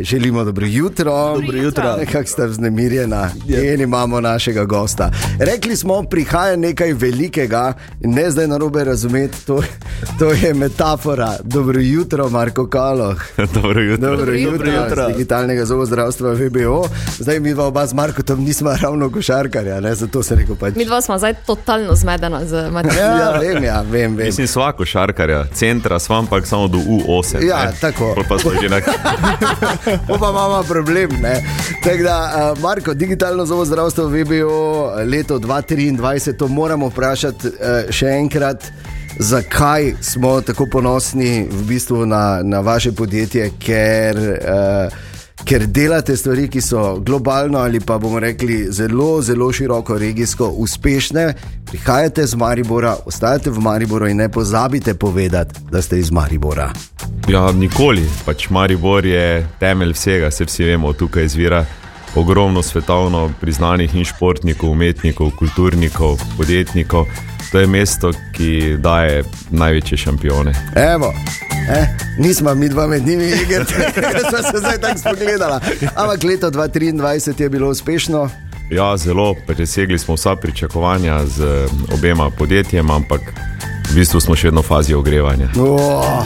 Želimo dobro jutro. Dobro jutro. Kako ste vznemirjena? In imamo našega gosta. Rekli smo, prihaja nekaj velikega, ne zdaj na robe razumeti, to, to je metafora. Dobro jutro, Marko Kaloh. Dobro jutro. Dobro jutro, Dobro jutro. iz digitalnega zobozdravstva VBO. Zdaj mi dva oba z Markom nismo ravno košarkarja, ne? zato se reko pač. Mi dva smo zdaj totalno zmedena z materialom. Ja, vem, ja, vem, vem. Mislim, svako šarkarja, centra, sva ampak samo do U8. Ja, ne. tako. Pol Pa smo že na Pa imamo problem. Tako da, uh, Marko, digitalno zobozdravstvo VBO leto 2023, to moramo vprašati uh, še enkrat. Zakaj smo tako ponosni v bistvu na, na vaše podjetje, ker, uh, ker delate stvari, ki so globalno ali pa bomo rekli zelo, zelo široko, regijsko uspešne. Prihajate z Maribora, ostajate v Mariboru in ne pozabite povedati, da ste iz Maribora. Ja, nikoli. Pač Maribor je temelj vsega, se vsi vemo, tukaj izvira ogromno svetovno priznanih in športnikov, umetnikov, kulturnikov, podjetnikov. To je mesto, ki daje največje šampione. Evo. Eh, nismo mi dva med njimi, ker smo se zdaj tako spogledala. Ampak leto 2023 je bilo uspešno. Ja, zelo presegli smo vsa pričakovanja z obema podjetjema, ampak v bistvu smo še vedno v fazi ogrevanja. Oh,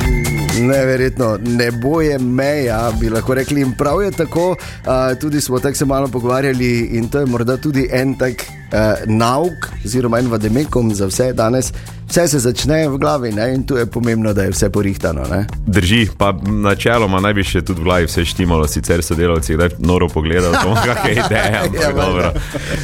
neverjetno, nebo je meja, bi lahko rekli. In prav je tako, uh, tudi smo tako se malo pogovarjali, in to je morda tudi en tak uh, nauk, oziroma en vademekom za vse danes. Vse se začne v glavi ne? in tu je pomembno, da je vse porihtano. Ne? Drži, pa načeloma naj bi še tudi v glavi vse štimalo, sicer sodelavci kdaj noro pogledajo, kakšne ideje, ampak Ja, ja, dobro,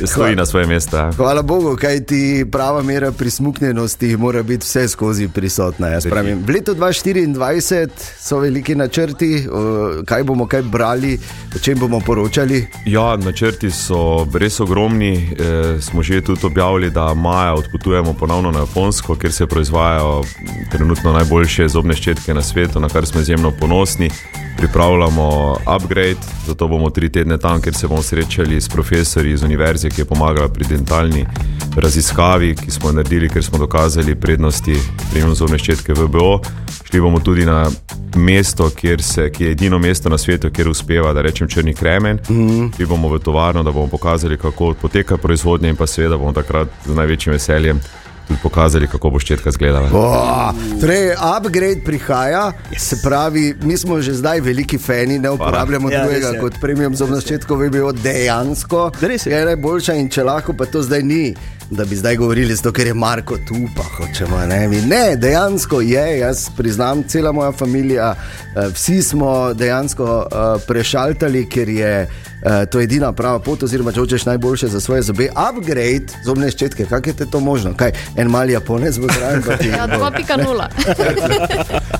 stoji na svoje mesto. ja. Hvala Bogu, kaj ti prava mera prismuknjenosti mora biti vse skozi prisotna. pravim. V letu 2024 so veliki načrti, o, kaj bomo kaj brali, o čem bomo poročali. Ja, načrti so res ogromni. E, smo že tudi objavili, da maja odpotujemo ponovno na Japonsko, kjer se proizvajajo trenutno najboljše zobne ščetke na svetu, na kar smo izjemno ponosni. Pripravljamo upgrade, zato bomo tri tedne tam, kjer se bomo srečali s profesori iz univerze, ki je pomagala pri dentalni raziskavi, ki smo jo naredili, ker smo dokazali prednosti premium zobne ščetke VBO. Šli bomo tudi na mesto, kjer se, ki je edino mesto na svetu, kjer uspeva, da rečem, črni kremen. Mm. Šli bomo v tovarno, da bomo pokazali, kako poteka proizvodnja, in pa seveda bomo takrat z največjim veseljem tudi pokazali, kako bo ščetka izgledala. Oh, torej, upgrade prihaja, yes. se pravi, mi smo že zdaj veliki fani, ne uporabljamo Ja, drugega kot premium za začetko, bi bilo dejansko. Res je. je najboljša in če lahko, pa to zdaj ni. Da bi zdaj govorili, zato, ker je Marko tu, pa hočemo ne. Ne, dejansko je, jaz priznam, cela moja družina, vsi smo dejansko uh, prešaltali, ker je uh, to edina prava pot, oziroma če hočeš najboljše za svoje zobe. Upgrade zobne ščetke, kako je to možno? Kaj, en mali Japonec bo zraven, pa ti Ja, 2.0.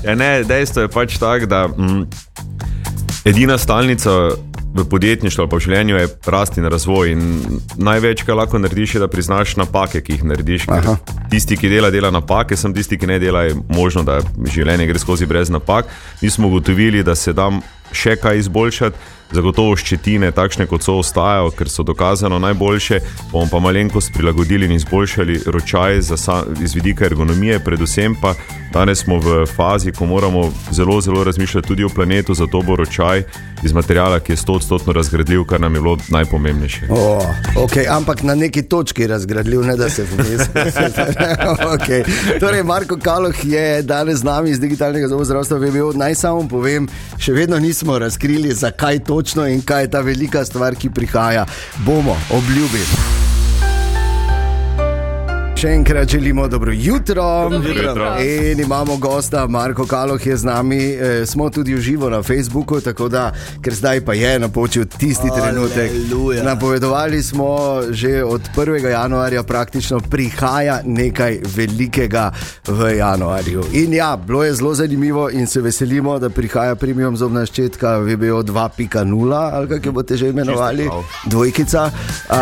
Ja, ne, dejstvo je pač tako, da mm, edina stalnica v podjetništvu ali pa v življenju je rast in razvoj. In največ, kar lahko narediš, je, da priznaš napake, ki jih narediš. Tisti, ki dela, dela napake, sem tisti, ki ne dela, je možno, da življenje gre skozi brez napak. Mi smo ugotovili, da se da še kaj izboljšati. Zagotovo ščetine, takšne kot so, ostajajo, ker so dokazano najboljše. Bomo pa malenkost prilagodili in izboljšali ročaj iz vidika ergonomije, predvsem pa danes smo v fazi, ko moramo zelo, zelo razmišljati tudi o planetu, zato bo ročaj iz materijala, ki je 100-odstotno razgradljiv, kar nam je bilo najpomembnejše. Oh, okay, ampak na neki točki razgradljiv, ne da se vmes. okay. Torej, Marko Kaloh je danes z nami iz digitalnega zobozdravstva VBO. Naj samo povem, še vedno nismo razkrili, zakaj točno in kaj je ta velika stvar, ki prihaja. Bomo, obljubili. Še enkrat želimo dobro jutro. Dobro jutro. In imamo gosta, Marko Kaloh je z nami, e, smo tudi v živo na Facebooku, tako da, ker zdaj pa je napočil tisti trenutek. Aleluja. Napovedovali smo že od 1. januarja, praktično prihaja nekaj velikega v januarju. In ja, bilo je zelo zanimivo in se veselimo, da prihaja premium zobna ščetka VBO 2.0 ali kako jo boste že imenovali, dvojkica. Uh,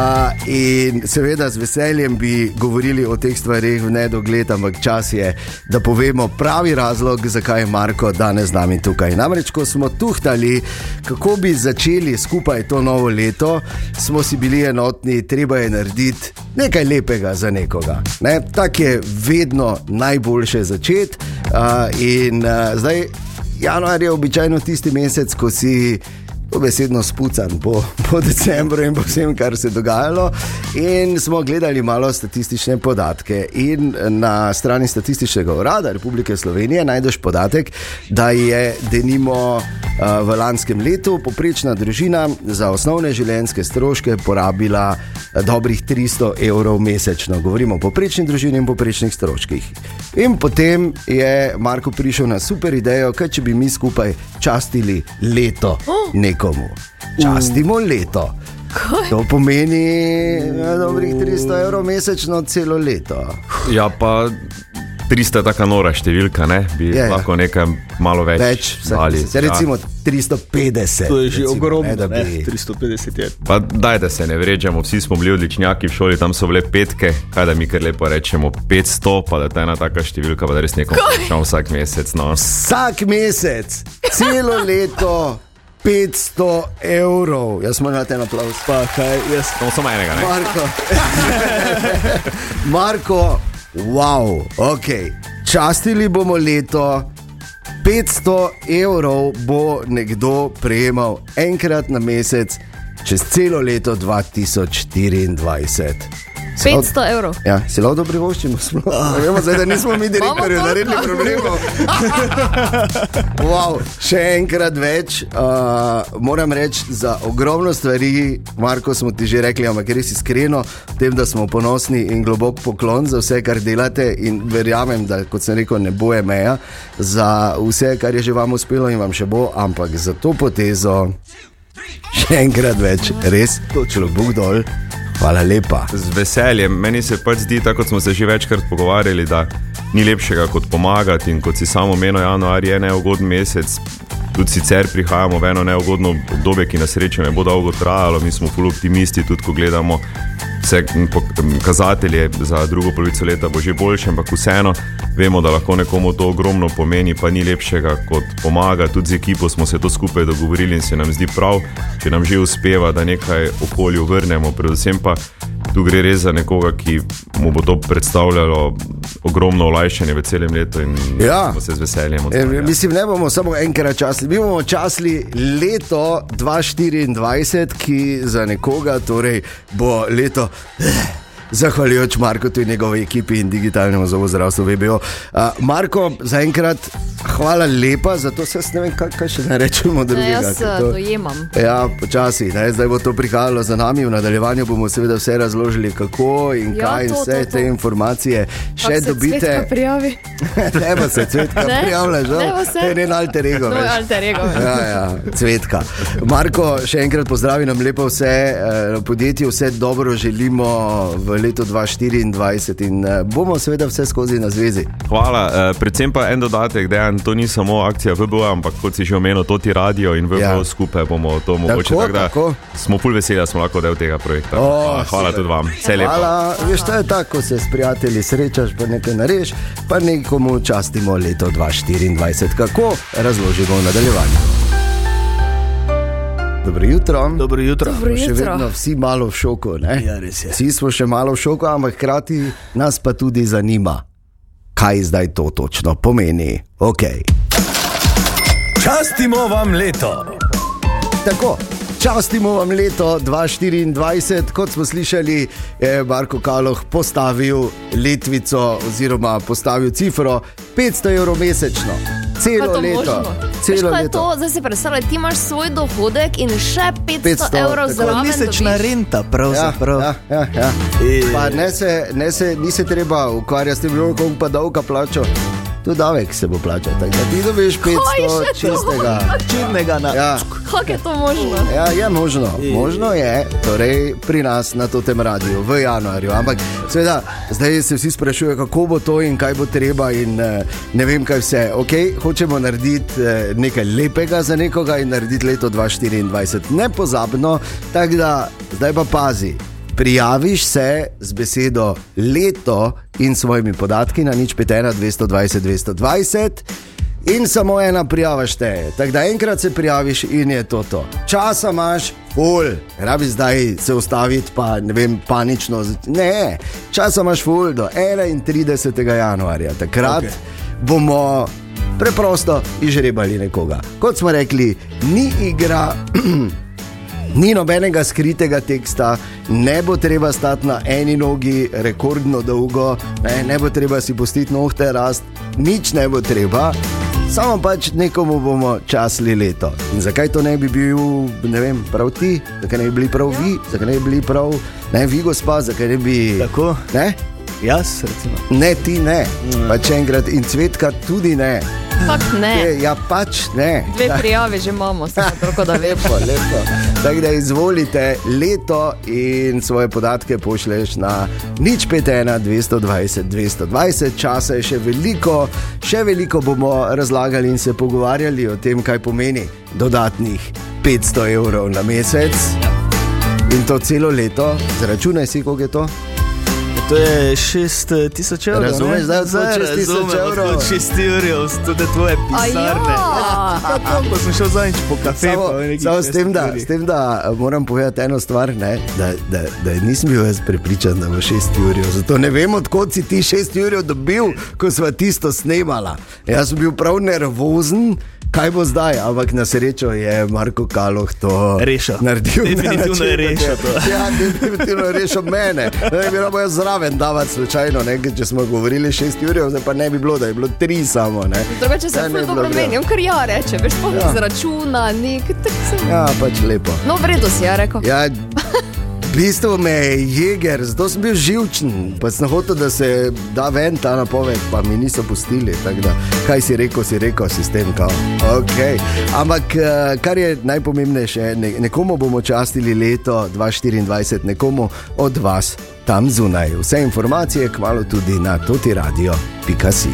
in seveda z veseljem bi govorili o teh stvarih v nedogled, ampak čas je, da povemo pravi razlog, zakaj je Marko danes z nami tukaj. Namreč, ko smo tuhtali, kako bi začeli skupaj to novo leto, smo si bili enotni, treba je narediti nekaj lepega za nekoga. Ne? Tako je vedno najboljše začeti. Uh, in uh, zdaj, januar je običajno tisti mesec, ko si dobesedno spucan po, po decembru in po vsem, kar se je dogajalo. In smo gledali malo statistične podatke. In na strani Statističnega urada Republike Slovenije najdeš podatek, da je denimo uh, v lanskem letu poprečna družina za osnovne življenjske stroške porabila dobrih 300 evrov mesečno. Govorimo o poprečni družini in poprečnih stroških. In potem je Marko prišel na super idejo, kaj če bi mi skupaj častili leto nekomu. Častimo leto. To pomeni ja, dobrih 300 evrov mesečno celo leto. Ja, pa 300 je tako nora številka, ne? bi Je, je, je. lahko nekaj malo več, Več, vsak dali. mesec. recimo 350. To je že recimo, ogromno, ne, da ne, bi- 350 je. Pa daj, da se ne vređamo, vsi smo bili odličnjaki v šoli, tam so bile petke, kaj da mi kar lepo rečemo 500, pa da je ta ena taka številka, pa da res nekom plačamo vsak mesec. No. Vsak mesec, celo leto, 500 evrov. Jaz moram dati en aplaus. Pa kaj, jaz No, samo enega, ne? Marko, Marko, wow, ok. Častili bomo leto. 500 evrov bo nekdo prejemal enkrat na mesec, čez celo leto 2024. Si lahko- 500 evrov. Ja, se lahko privoščimo, vemo, zdaj, da nismo mi direktorji Bomo naredili toliko. problemov. wow, še enkrat več, uh, moram reči, za ogromno stvari, Marko, smo ti že rekli, ampak res iskreno, tem, da smo ponosni in globok poklon za vse, kar delate in verjamem, da, kot sem rekel, ne boje meja za vse, kar je že vam uspelo in vam še bo, ampak za to potezo še enkrat več, res, točno Bog dol. Hvala lepa. Z veseljem. Meni se pač zdi, tako kot smo se že večkrat pogovarjali, da ni lepšega kot pomagati. In kot si samo omenil, januar je neugoden mesec. Tudi sicer prihajamo v eno neugodno obdobje, ki na srečo ne bo dolgo trajalo. Mi smo full optimisti, tudi ko gledamo m, kazatelje za drugo polovico leta, bo že boljše, ampak vseeno vemo, da lahko nekomu to ogromno pomeni, pa ni lepšega kot pomaga. Tudi z ekipo smo se to skupaj dogovorili in se nam zdi prav, če nam že uspeva, da nekaj okolju vrnemo. Predvsem pa tu gre res za nekoga, ki mu bo to predstavljalo ogromno olajšanje v celem letu in Ja. se z veseljem E, odzvali. mislim, ne bomo samo enkrat časli, mi bomo časli leto 2024, ki za nekoga torej bo leto. Zahvaljujoč Markotu in njegovi ekipi in digitalnemu zobozdravstvu VBO. Uh, Marko, zaenkrat hvala lepa za to, se ne vem, kaj, kaj še ne rečemo Ne, drugega. jaz ker eh, to- dojemam. Ja, počasi, ne? zdaj bo to prihajalo za nami, v nadaljevanju bomo seveda vse razložili, kako in Ja, kaj in to, vse to, to. te informacije še se dobite. Prijavi. Treba se cvetka Ne? prijavljaš, Ne, no? pa se. to je njen alter ego. To veš. alter ego. Ja, ja, cvetka. Marko, še enkrat pozdravi nam lepo vse eh, podjetje, vse dobro želimo v letu 2024 in eh, bomo seveda vse skozi na zvezi. Hvala. Eh, predvsem pa en dodatek, da to ni samo akcija VBO, ampak kot si že omenil, to ti radio in VBO Ja. skupaj bomo to mogoče. Tako, tak da tako. Smo pol veseli, da smo lahko del tega projekta. O, hvala tudi vam. Vse lepo. Hvala, veš, to je tako, ko se s prijatelji srečaš, pa nekaj narediš, pa nekomu častimo leto 2024. Kako razložimo v nadaljevanju? Dobro jutro. Dobro jutro. Dobro Še jutro. vedno vsi malo v šoku. Ne? Ja. Vsi smo še malo v šoku, ampak hkrati nas pa tudi zanima, kaj zdaj to točno pomeni. Okay. Častimo vam leto. Tako. Častimo vam leto 2024, kot smo slišali, je Marko Kaloh postavil letvico oziroma postavil cifro 500 evrov mesečno. Celo leto. možno? Veš, Celo kaj je leto. to? Zdaj si predstavljaj, ti imaš svoj dohodek in še 500, 500, evrov zraven. Mesečna renta, Ja, pravzaprav. ja, ja, ja. E. Pa ne se, ne se, ni se treba ukvarjati s tem, koliko pa davka plačo. Tu davek se bo plačal, tako da ti dobiš 500 še to? čistega. Črnega na. Ja, Kako je to možno? ja, je možno. Možno je, torej pri nas na tem radiju v januarju. Ampak seveda, zdaj se vsi sprašujejo, kako bo to in kaj bo treba, in eh, ne vem, kaj vse. Okay, hočemo narediti eh, nekaj lepega za nekoga in narediti leto 2024. Nepozabno, tako da zdaj pa pazi. Prijaviš se z besedo leto in svojimi podatki na nič 5, 220, 220. In samo ena prijava šteje. Tako da enkrat se prijaviš in je to to. Časa imaš, ful, rabi zdaj se ustaviti, pa ne vem, panično. Ne, časa imaš ful do 31. januarja. Takrat okay. bomo preprosto izžrebali nekoga. Kot smo rekli, ni igra. Ni nobenega skritega teksta, ne bo treba stati na eni nogi rekordno dolgo, ne, ne bo treba si pustiti nohte rast, nič ne bo treba, samo pač nekomu bomo časli leto. In zakaj to ne bi bil, ne vem, prav ti, zakaj ne bi bili prav vi, zakaj ne bi bili prav ne vi, gospa, zakaj ne bi. Tako? Ne, Jaz, recimo. ne ti ne, pa če enkrat in cvetka tudi ne. Fakt ne. Ja, pač ne. Dve prijave že imamo, toliko da veš. Lepo, lepo. Tako da izvolite leto in svoje podatke pošlješ na nič 51, 220, 220. Časa je še veliko, še veliko bomo razlagali in se pogovarjali o tem, kaj pomeni dodatnih 500 evrov na mesec. In to celo leto, zračunaj si, koliko je to. To je 6000 evrov. Razumeš, ne? zdaj od 6000 razumem, evrov. Od 6 evrov, to je tvoje pisarne. ja. Tako, ko sem šel zadnjič po kafe, Samo, samo s, tem, da, 6 s tem, da eh, moram povedati eno stvar, ne, da, da, da nisem bil jaz prepričan, da bo 6 ur. Zato ne vem, odkot si ti 6 ur dobil, ko smo tisto snemala. Jaz sem bil prav nervozen. Kaj bo zdaj, ampak na srečo je Marko Kaloh to Rešil. naredil. na Definitivno je način, rešil to. Ja, definitivno je rešil mene. Ne bi bilo jaz zraven davati slučajno, ne, če smo govorili 6 ur, zdaj pa ne bi bilo, da je bilo 3 samo. Ne. Drugače se ne bi dobro bilo prav. meni, on kar ja reče, veš, pa Ja. ja. zračuna, nek, tak sem. Ja, pač lepo. No, v redu si, ja, rekel. Ja, v bistvu me je jeger, zato sem bil živčen, pa sem hotel, da se da ven ta napoved, pa mi niso pustili. Da, kaj si rekel, si rekel, sistem. Kao. Okay. Ampak eh, kar je najpomembnejše, ne, nekomu bomo častili leto 2024, nekomu od vas tam zunaj. Vse informacije kmalo tudi na totiradio.si.